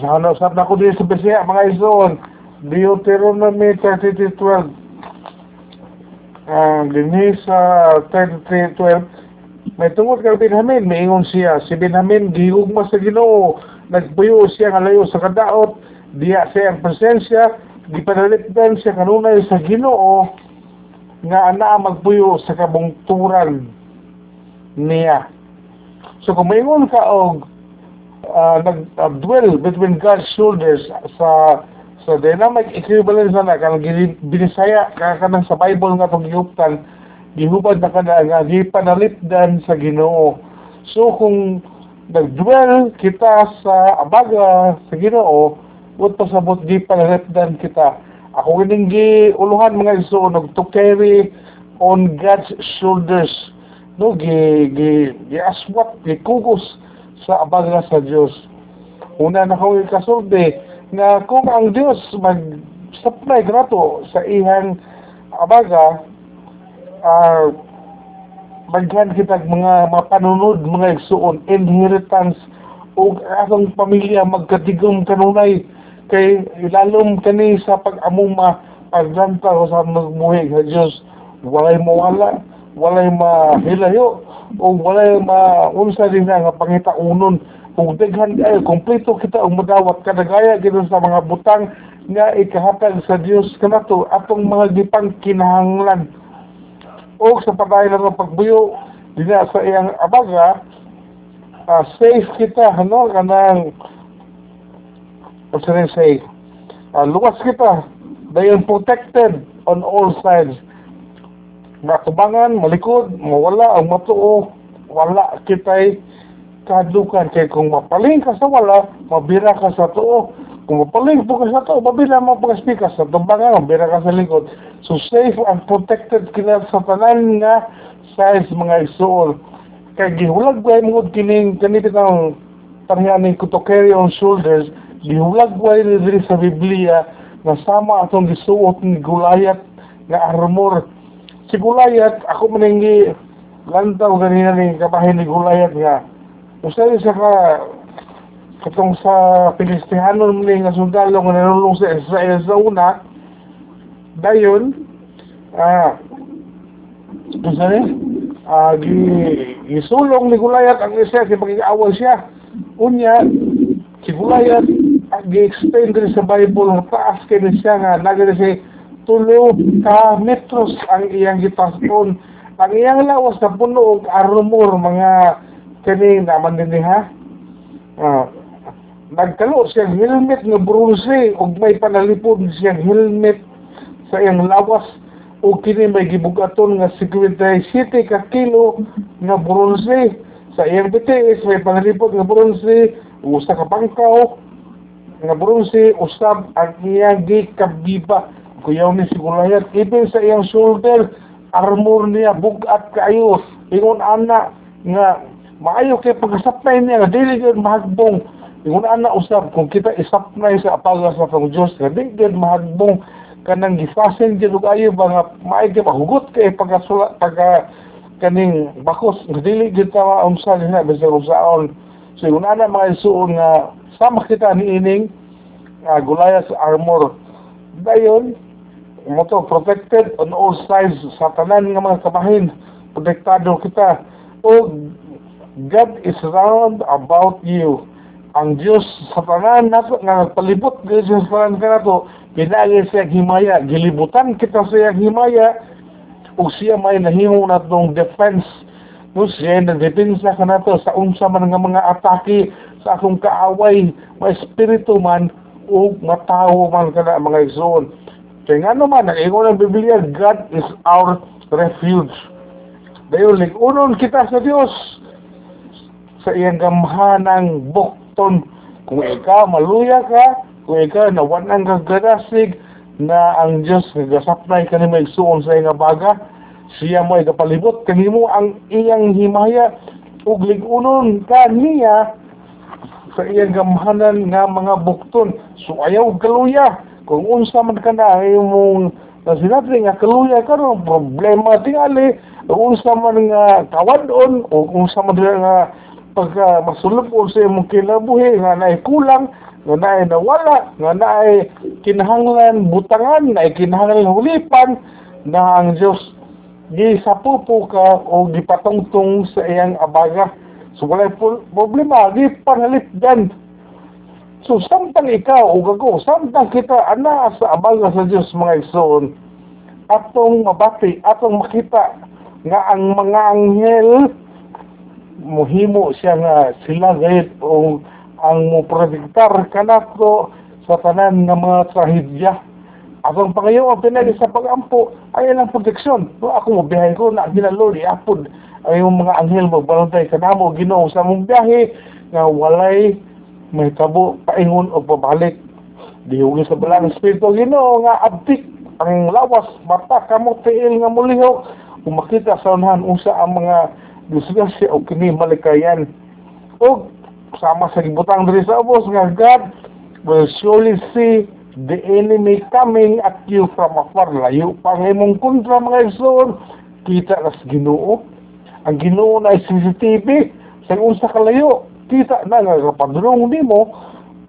Sana usap na ko din sa Bisaya, mga ison. Deuteronomy 33.12. Ah, dinhi sa 33.12, may tungod kay Benjamin, maingon siya. Si Benjamin, gihugma sa ginoo. Nagpuyo siya nga layo sa kadaot. Diya siya ang presensya. Gipanalipdan siya kanunay sa ginoo nga ana magpuyo sa kabungturan niya. So kung maingon ka og uh, nag-dwell between God's shoulders sa sa dynamic equivalence na kanang binisaya ka kanang sa Bible nga tong gihuptan gihubad na kana nga gipanalipdan sa Ginoo. So kung nag-dwell kita sa abaga sa Ginoo, what pasabot gipanalipdan kita. Ako gining giuluhan mga isunog to carry on God's shoulders. No, gi gi gi aswat, gi kugos sa abaga sa Dios. Una na ko kasulti nga kung ang Dios mag-supply grato sa ihang abaga, uh, maghan kita mga mapanunod, mga igsuon, inheritance, o akong pamilya magkatigom kanunay kay ilalom kani sa pag-amuma pagranta ko sa magbuhi sa Diyos walay mawala walay mahilayo o walay maunsa din na nga pangitaunon. Kung daghan ay kompleto kita og madawat kadagaya gid sa mga butang nga ikahatag sa Dios kanato atong mga gipang kinahanglan. O sa padayon ng pagbuyo dina sa iyang abaga uh, safe kita ano kanang what's say? Uh, luwas kita dayon protected on all sides matubangan malikod mawala ang matuo wala kitay kadukan. Kay kung mapaling ka sa wala mabira ka sa tuo. Kung mapaling po ka sa tuo mabira mo pa ka sa tubangan mabira ka sa likod. So safe and protected kina sa tanan nga size mga isuol. Kay gihulag ba mo kining kanito ng tarihanin ko to carry on shoulders gihulag ba diri sa Biblia nga sama atong gisuot ni Gulayat nga armor si Gulayat ako maninggi lantaw ganina ni kabahin ni Gulayat nga. Usay sa ka katong sa Pilistihanon ni nga sundalo nga nanulong sa Israel sa una dayon ah uh, sani ah gi gisulong ni Gulayat ang Israel kay pag-awal siya. Unya si Gulayat gi-explain din sa Bible nga taas kay siya nga nagre si tulo ka metros ang iyang gipaskon ang iyang lawas na puno og armor mga kani naman din ha? Uh, nagkalo siyang helmet nga bronze ug may panalipod siyang helmet sa iyang lawas. O kini may gibugaton nga 57 ka kilo nga bronze. Sa iyang BTS may panalipod nga bronze usa ka bangkaw nga bronze usab ang iyang gikabiba kuyaw ni sigulayat even sa iyang shoulder armor niya bugat kayo. Ingon ana nga maayo kay pagkasapnay niya nga dili gyud mahagbong. Ingon ana usab kung kita isapnay sa apaga sa pang Dios nga dili gyud mahagbong kanang gifasen gyud og ba nga maayo kay mahugot kay pagkasula pagka kaning bakos nga dili gyud ta unsa na bisag usaon so ingon ana mga isuon nga sama kita ni ining uh, Goliath armor. Dayon mo to protected on all sides. Sa tanan nga mga kabahin protektado kita. O God is round about you. Ang Diyos sa tanan nato nga palibot sa tanan ka nato pinagi siya himaya. Gilibutan kita sa iyang himaya. Ug siya may nahimo natong defense. No siya na depensa ka nato sa unsa man nga mga atake sa akong kaaway. Mga espiritu man o matawo man kana mga igsoon kaya nga naman, ang Biblia, God is our refuge. Dayon, ligunon kita sa Dios sa iyang gamhanang bukton. Kung ikaw maluya ka, kung ikaw nawanan ka gadasig, na ang Diyos nagasapnay ka ni may suon sa iyang baga, siya mo ay kapalibot, kanimo ang iyang himaya, ug ligunon ka niya sa iyang gamhanan nga mga bukton. So ayaw kaluya, kung unsa man ka na imong na sinabi nga kaluya ka no problema tingali. Unsa man nga kawadon o unsa man nga pagka masulog o sa imong kinabuhi nga naay kulang nga naay nawala nga naay kinahanglan butangan naay kinahanglan hulipan na ang Dios gi sapupo ka o gipatungtong sa iyang abaga. So wala problema gi panalipdan so samtang ikaw o gago samtang kita ana sa abaga sa Dios mga igsoon atong mabati atong makita nga ang mga anghel muhimo siya nga sila gayet o ang mo prediktar kanato sa tanan nga mga trahedya. Akong pangayo ang pinagi sa pagampo ay ilang proteksyon. No, ako mo biyahe ko na ginalori apod ay yung mga anghel mo balontay kanamo Ginoo sa mong biyahe nga walay may tabo paingon o pabalik. Dihugin sa balang espiritu Ginoo nga abtik ang lawas mata kamo tiil nga mulihok umakita sa unahan unsa ang mga disgrasya o kini malikayan. O sama sa gibutang diri sa ubos nga God will surely see the enemy coming at you from afar. Layo pang imong kontra mga igsoon. Kita na sa ginoo. Ang ginoo na CCTV sa unsa kalayo. Kita na nga kapadulong nimo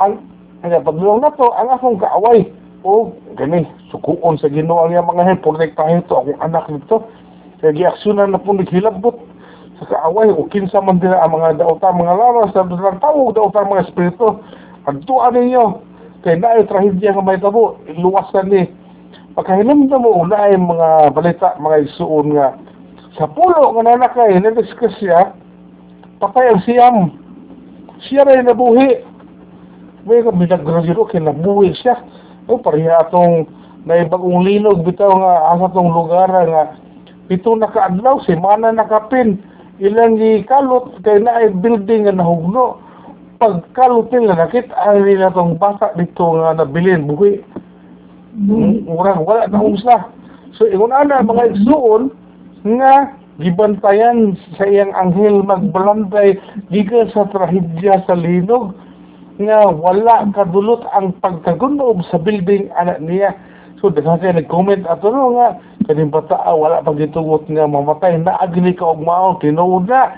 ang ang padulong na to ang akong kaaway. O gani sukuon sa ginoo ang mga hen protektahin to akong anak nito. Kaya giaksyonan na po naghilabot sa kaaway o kinsa man dira ang mga dauta mga lawas sa dalang tawag dauta mga espiritu adtuan ninyo kay naay trahedya nga may tabo iluwasan ni pagkahinamdam mo naay mga balita mga isuon nga sa pulo nga nanakay na-discuss siya patay ang siyam siya rin nabuhi. May ka minagraduate kay nabuhi siya. O pareha atong naibagong linog bitaw nga asa tong lugar nga pito na kaadlaw semana nakapin. Ilang gikalot kay na ay building nga nahugno. Pagkalot nila nakita nila tong bata dito nga nabilin buhi. Mm. murang wala na umsa so ingon ana mga igsuon nga gibantayan sa iyang anghel magbalantay gikan sa trahedya sa linog nga wala kadulot ang pagkagunob sa building anak niya. So, daghan kayo nag-comment ato no nga, kaning bata ah, wala pag gitugot nga mamatay na agni ka og mao tinuod na.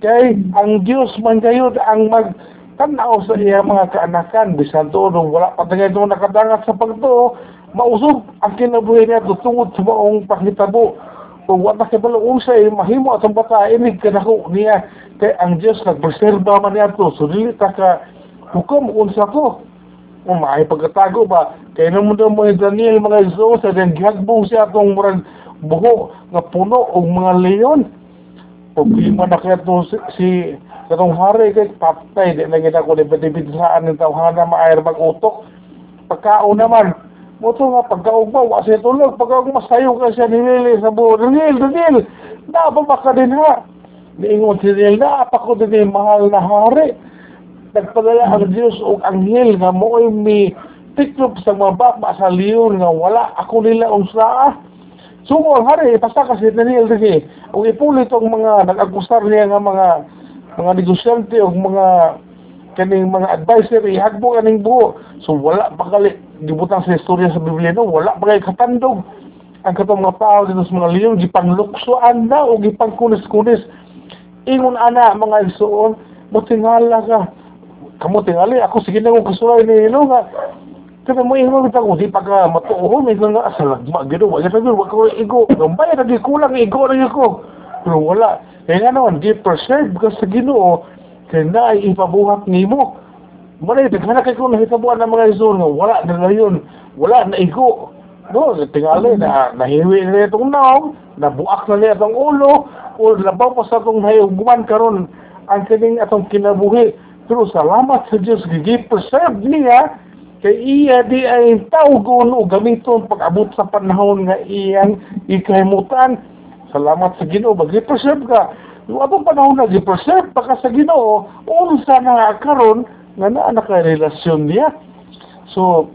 Kay ang Dios man kayo ang mag tanaw sa iya mga kaanakan. Bisan to no wala pa tagay to nakadangat sa pagtuo mausog ang kinabuhi niya tungod sa maong pakitabo kung wala kay balo unsay mahimo atong bata inig kanako niya. Kay ang Dios nagpreserba man niya to so dili ta ka hukom unsa to o maay pagkatago ba kaya naman daw mo Daniel mga iso sa den gihagbong siya atong murag buho nga puno og mga leon problema na kaya to si, si katong hari kay patay di na gina ko dibit saan ng tawhana maayar mag-utok. Pagkaon naman mo to nga wa siya tulog pagkaog masayo ka siya nilili sa buho Daniel Daniel na ba ka din ha niingon si Daniel na pa ko din mahal na hari. Nagpadala ang Diyos o anghel nga mo'y mi tiklop sa mga baba sa liyon nga wala. Ako nila unsa Sumo ang hari, basta kasi Daniel rin Kung ipulit ang mga nag-agustar niya nga mga mga negosyante o mga kaning mga advisor ihagbo kaning buo. So wala pa kali gibutang sa istorya sa Biblia no, wala pa kay katandog. Ang katong mga tao dito sa mga liyon gipangluksoan na o gipangkunis-kunis. Ingon ana mga igsoon, mo tingala ka. Kamu tingali ako sige na kong kasulay ni Ino nga. Kada mo imo bitaw ko di pa ka matuo may nga asal magdo wa sa wa ko igo. Gambay na di kulang igo na ko pero wala. Kaya nga naman di preserve ka sa Ginoo kaya na ay ipabuhat nimo Mali, daghan kay ko nahitabuan ng mga iso nga wala na ngayon, wala na igo. No, tingali na nahiwi na itong naong, nabuak na niya itong ulo, o labaw pa sa itong nahiguman karon ang kining atong kinabuhi. Pero salamat sa Diyos, gigi-preserve niya kay iya di ay tawgon o gamiton pag-abot sa panahon nga iyang ikahimutan. Salamat sa Ginoo, mag-preserve ka. Yung atong panahon na gi-preserve pa ka sa Ginoo, unsa na karon nga naa naka-relasyon niya. So,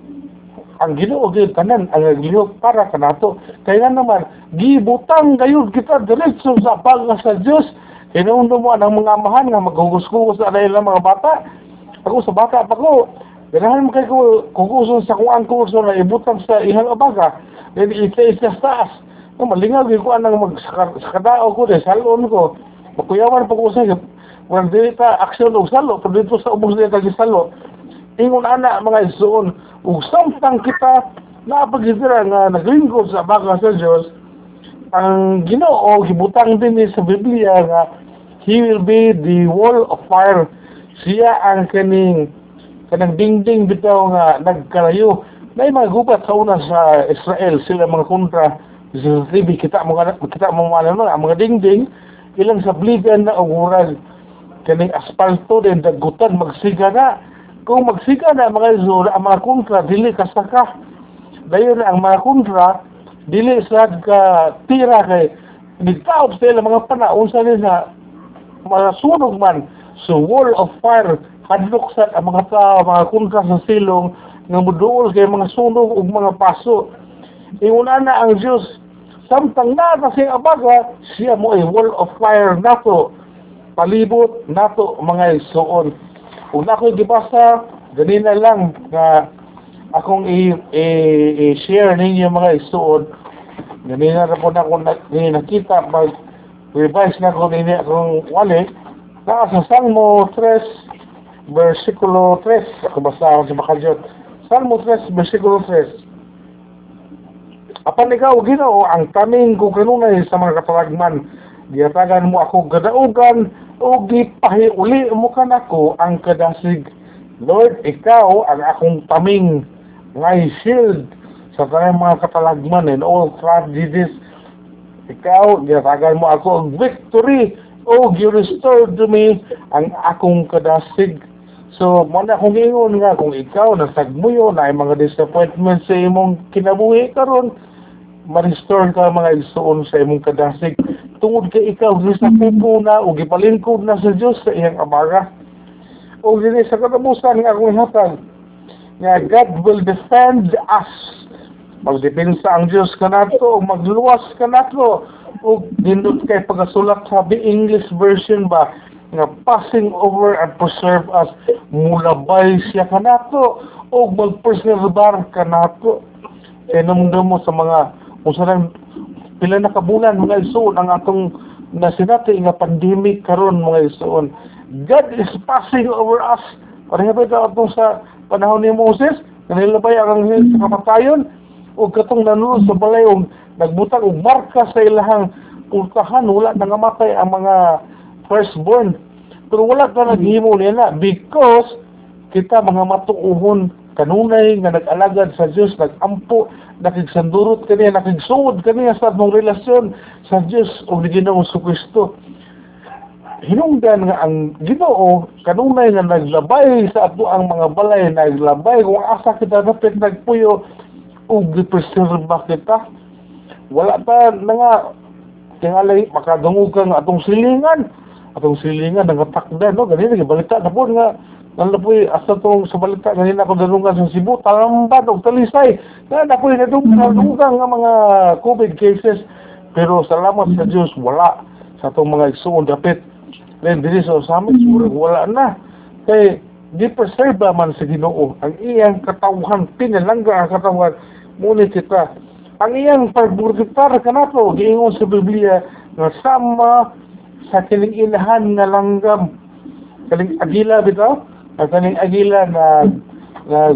ang Ginoo gyud tanan ang naglihok para kanato. Kaya naman gibutang gayud kita diretso sa pagka sa Dios Inuundo mo ang mga amahan nga maghugus-hugus na ilang mga bata. Ako sa bata pa ko, ganahan mo kay ko kukuson sa kung ang kurso na ibutang sa ihang abaga. Then isa-isa taas. No, malingaw ko anang magsakadao ko, de salon ko. Makuyawan pa ko sa walang dili ta aksyon og salo pero dito sa ubos dili ta salo. Ingon ana mga igsoon ug samtang kita napagidira nga naglingkod sa baga sa Dios ang Ginoo gibutang din sa Biblia nga he will be the wall of fire siya ang kaning kanang dingding bitaw nga nagkalayo. Na mga gubat sa una sa Israel sila mga kontra. Sa TV kita mo kita mo mga ang mga dingding ilang sa bligan na og murag kaning asfalto din dagutan magsiga na. Kung magsiga na mga iso ang mga kontra dili kasaka dayon ang mga kontra dili sa ka tira kay nagtaop sila mga panahon sa nila. Mga sunog man so wall of fire hadlok sa ang mga tao mga kontra sa silong nga muduol kay mga sunog ug mga paso. Inguna na ang Dios samtang na kasi abaga siya mo ay wall of fire nato palibot nato mga isuon kung ako gibasa ganina lang nga akong i-share ninyo mga isuon ganina na po na ako nakita pag revise na ko ninyo akong wali. Na sa Salmo 3 versikulo 3 ako basa ako sa Makadyot Salmo 3 versikulo 3 Apan ikaw, Ginoo, ang taming ko kanunay sa mga katalagman. Giyatagan mo ako gadaugan o gipahiuli mo ka nako ang kadasig. Lord, ikaw ang akong taming ngay shield sa tanang mga katalagman and all tragedies. Ikaw, giyatagan mo ako ang victory o gi-restore to me ang akong kadasig. So, mana kung ingon nga, kung ikaw nasagmuyo na ay mga disappointments sa imong kinabuhi karon ma-restore ka mga igsoon sa imong kadasig tungod kay ikaw di sa pupo na o gipalingkod na sa Dios sa iyang amaga o dili sa katapusan nga akong hatag nga God will defend us. Magdepensa ang Dios kanato magluwas kanato o dindot kay pagasulat sa the English version ba nga passing over and preserve us. Mulabay siya kanato o magpreserbar kanato namundam mo sa mga kung saan pila na kabulan mga isuon ang atong nasinati nga pandemic karon mga isuon God is passing over us. Pareha ba ito sa panahon ni Moses? Nanilabay ang anghel sa kamatayon? O katong nanuno sa balay og nagbutang og marka sa ilahang pultahan wala nangamatay ang mga firstborn. Pero wala ka naghimo nila because kita mga matuuhon kanunay nga nag-alagad sa Dios nag-ampo nakigsandurot kaniya nakigsuod kaniya sa atong relasyon sa Dios ug ni Ginoong Kristo. Hinungdan nga ang Ginoo kanunay nga naglabay sa ato ang mga balay naglabay. Kung asa kita dapat nagpuyo ug gipreserba kita. Wala ta na nga tingalay makadungog ka nga atong silingan. Atong silingan nangatakda no? Ganito gibalita na po nga nalapoy asa tong sa balita ganina ko dalungan sa Cebu talambad og talisay na napoy na dong dalungan nga mga COVID cases. Pero salamat sa Dios wala sa atong mga igsoon dapit then dili sa summit mm. wala na kay di preserve man sa Ginoo ang iyang katawhan pinalangga ang katawhan ngunit kita. Ang iyang pagburgitar kanato giingon sa Biblia nga sama sa kining ilahan nga langgam. Kaling agila bitaw ang kaning agila na na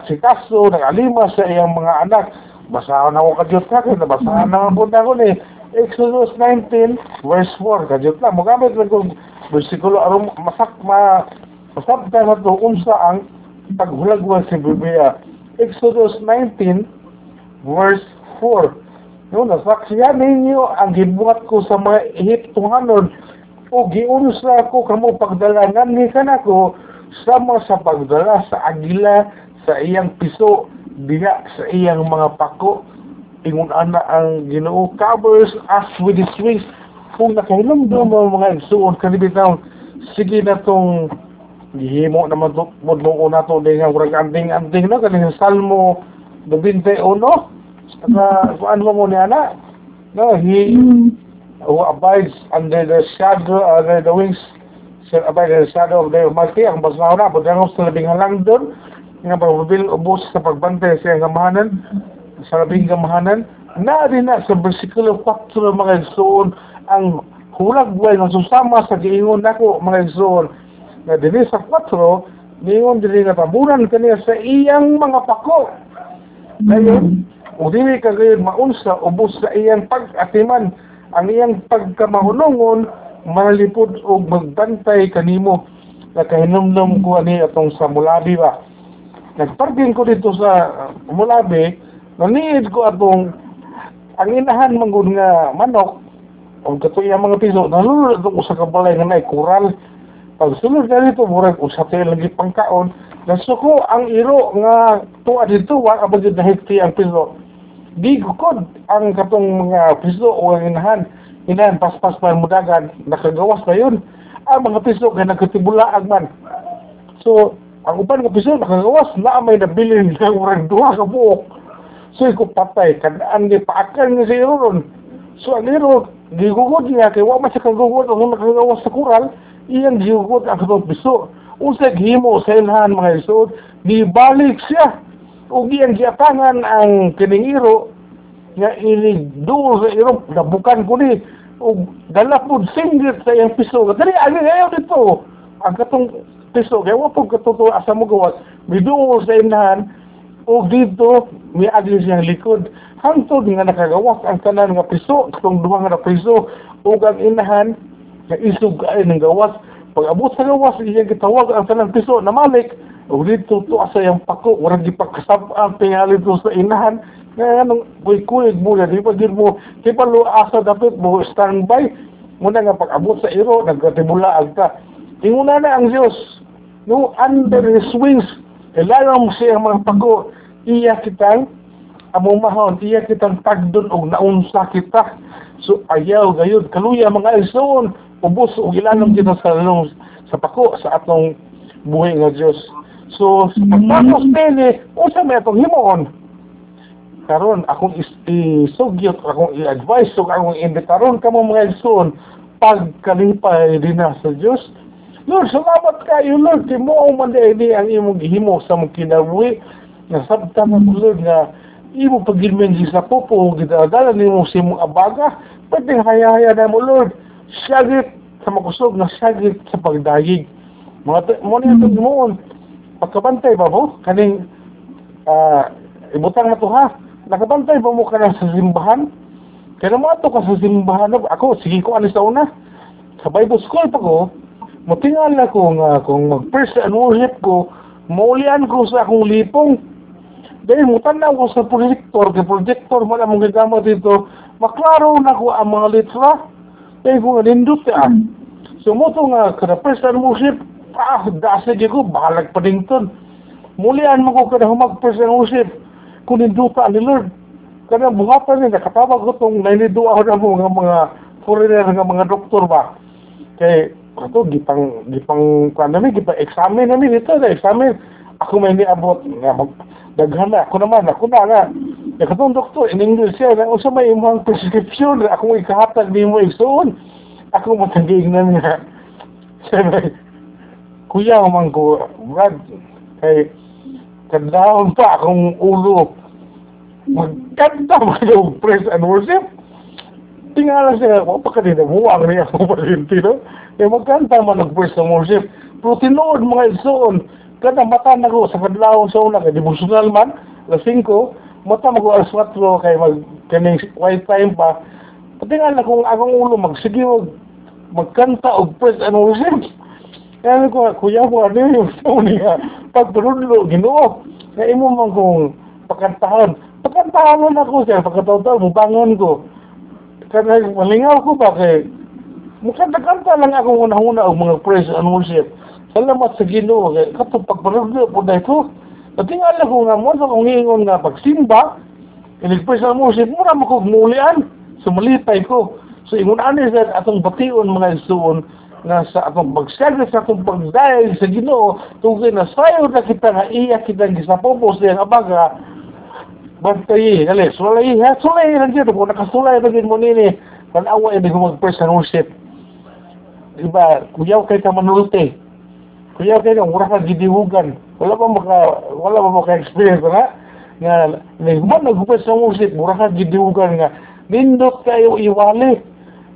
asikaso nagalima sa iyang mga anak. Basahan ako kadyot ka kaya nabasahan na ako na ko ni Exodus 19 verse 4 kadyot na magamit lang kong versikulo aron masak ma masabta na ito unsa ang paghulagwan sa Biblia. Exodus 19 verse 4 no nasaksiyan ninyo ang gibuhat ko sa mga Ehiptohanon o giunsa ko kamo pagdalangan ni kanako sama sa pagdala sa agila sa iyang piso diha sa iyang mga pako. Ingon ana ang Ginoo covers us with his wings kung nakahilamdam mo mga igsuon kanibitaw sige na tong gihimo naman to mudlo na to din nga urag anding anding no? Kaning salmo 21 na kuan mo mo ni ana? No he who abides under the shadow under the wings in the shadow of the Almighty ang basaw na pagdangos sa labing halang doon nga pagbabil ubos sa pagbantay sa gamahanan sa labing gamahanan na rin na sa versikulo 4 mga igsoon ang hulag buhay nga susama sa giingon nako mga igsoon nga dinhi sa 4 ningon diri nga tabunan kaniya sa iyang mga pako. Ngayon ug dili ka gayud maunsa ubos sa iyang pag-atiman ang iyang pagkamahulungon malipod og magbantay kanimo nakahinumdum ko ani atong sa Mulabi ba. Nagparking ko dito sa Mulabi naniid ko atong ang inahan manggod nga manok ang katuya mga piso nalulod ko sa kabalay nga nay kural. Pag sulod na dito murag usa tayo lagi pangkaon nasuko ang iro nga tuwa dito wa abag na ang piso. Di ang katong mga piso o ang inahan inahan paspas pa mo dagan nakagawas na yun. Ang mga piso kay nagkatibulaag man. So ang uban nga piso nakagawas. Na may nabilin ng murag duha ka buok. So ko patay. Kadaan ni paakan ni sa iro ron so ang iro gigugod niya kay wa man siya kagugod. Ang nakagawas sa kural iyang gigugod ang katong piso. Usa gihimo sa ilhan mga isod di balik siya. Ug iyang giatangan ang kining iro nga ini duol sa iro nabukan ko ni ug dala pud singgit sa iyang piso dali ani ngayon dito ang katong piso kay wa pud katuto asa mo gawas miduol sa ilhan ug dito may agi siyang likod hangtod nga nakagawas ang tanan nga piso katong duha nga piso ug ang inahan nga isog ay ng gawas pag abot sa gawas iyang gitawag ang tanan piso na malik ug dito to asa yang pako warag gipagkasab ang tingali sa inahan nga anong kuy kuy mo na di pa gid mo. Di pa lo asa dapat mo standby muna nga pag abot sa iro nagkatibula ka. Tinguna na ang Dios no under his wings ilayong siya mga pako iya kitang among mahon iya kitang tagdon og naunsa kita. So ayaw gayud kaluya mga igsoon ubos og ilanong kita sa lanong sa pako sa atong buhay nga Dios so sa pagpapos pili unsa may atong himoon karon akong isugyot akong i-advise so akong imbitaron kamo mga igsoon pagkalipay din na sa Dios Lord, salamat kayo, Lord. Kay mo man di ang imong gihimo sa mong kinabuhi. Nasabta mo, Lord, nga imo pagilmen sa popo, gidadala ni mo sa imong abaga. Pwede hayaya na mo, Lord. Syagit sa makusog na syagit sa pagdayig. Mga mo niya ito mo, pagkabantay ba mo? Kaning, uh, ibutang na to ha. Nakabantay ba mo ka na sa simbahan? Kaya mo ato ka sa simbahan. Ako, sige ko sa una. Sa Bible school pa ko, matingal na ko nga kung mag-first worship ko, maulian ko sa akong lipong. Dahil mutanaw ko sa projector, kay projector mo na mong gagamit dito, maklaro na ko ang mga litra. Dahil ko nindot ah. So mo to nga, kada first worship, ah, dasig ko, bahalag pa din ton. Mulian mo ko kada humag first and worship, kung ninduta ni Lord. Kada buhatan ni, nakatawag ko itong nainiduwa ko na mga mga foreigner nga mga doktor ba. Kay ako gipang gipang kuan nami gipang examine nami dito na examine. Ako may niabot nga mag daghan na ako naman ako na nga. Ya katong doktor in English siya na usa may imong prescription ako mo ikahatag nimo igsoon ako matagig na niya. Sabi kuya man ko Brad. Kay kadahon pa akong ulo magkanta mo yung praise and worship tingala siya, o pa kanina, buwang niya ako Valentino. Eh, magkanta man nag-praise and worship. Pero tinood mga igsoon, kada mata na ko sa kadlaw sa una, kay devotional man, lasing ko, mata mag alas 4 kay mag, kaning white time pa. Patingala kung akong ulo, magsige mag, magkanta og praise and worship. Kaya ko, kuya ko, ano yung sa niya, pagpurudlo, ginoo. Kaya imo man kong. Pakantahan mo na ko siya, pagkataw-taw, mubangon ko kada malingaw ko ba kay mukanta-kanta lang ako una-una og mga praise and worship. Salamat sa Ginoo kay katong pagparugdo po dito. Natingala ko nga mo sa kong ingon nga pagsimba, inig-praise and worship, mura mo kong mulian. Sumalipay ko. So ingon ani sa atong bation mga isuon nga sa atong pagsagda sa atong pagdayag sa Ginoo tungkol na sayo na kita nga iya kita gisapopos diyan abaga Bantay, dali, sulay, ha, sulay lang dito, kung nakasulay na din mo nini, tanawa, ko mag-first and worship. Diba, kuyaw kay ka manulti. Kuyaw kay ka, mura ka gidihugan. Wala pa maka, wala pa maka-experience na, nga, nagman nag-first and worship, mura ka gidihugan nga, nindot kayo iwali.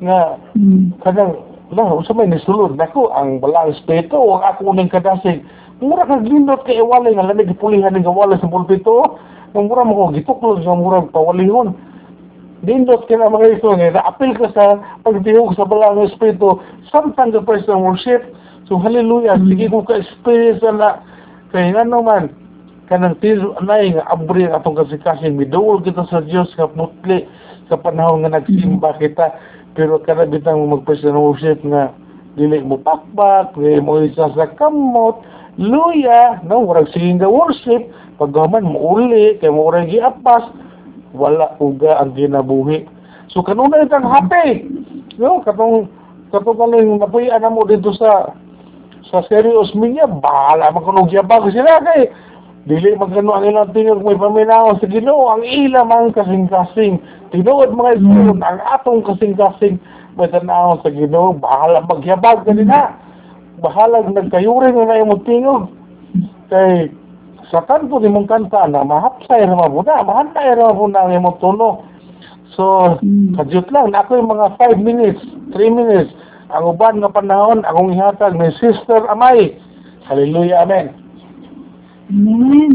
nga Mm. kanang la usa may nisulod nako ang balang espiritu ang ako ning kadasig. Mura kag lindot kay walay nga lamig pulihan ning wala sa pulpito. Ang mura mo gituklod sa mura pawalihon. Dindot ka na mga ito nga, na-apil ka sa pagtihog sa balang espiritu, samtang ka praise and worship. So, hallelujah, sige ko ka-experience na, kaya nga naman, kanang tiro anay nga abri atong kasikasing miduol kita sa Dios ka putli sa panahon nga nagsimba kita pero kada bitang mag-praise and worship nga dili mo pakpak dili mo isa sa kamot luya no murag singing the worship paggaman mo uli kay mo uri giapas wala uga ang ginabuhi. So kanuna itang happy no katong katong kaling napuyan na mo dito sa sa serious minya bahala magkunog yabag sila kay dili magkano ang ilang tingog may paminaw sa Ginoo ang ila mang kasing-kasing tinuod mga isun ang atong kasing-kasing may tanaw sa Ginoo bahala magyabag kanina bahala nagkayuring na imong tingog kay sa kanto ni mong kanta na mahapsay ra mabuna mahantay ra mabuna ang imong tono. So Mm. kadyot lang na ako yung mga 5 minutes 3 minutes ang uban nga panahon akong ihatag ni Sister Amay. Hallelujah Amen. Amen.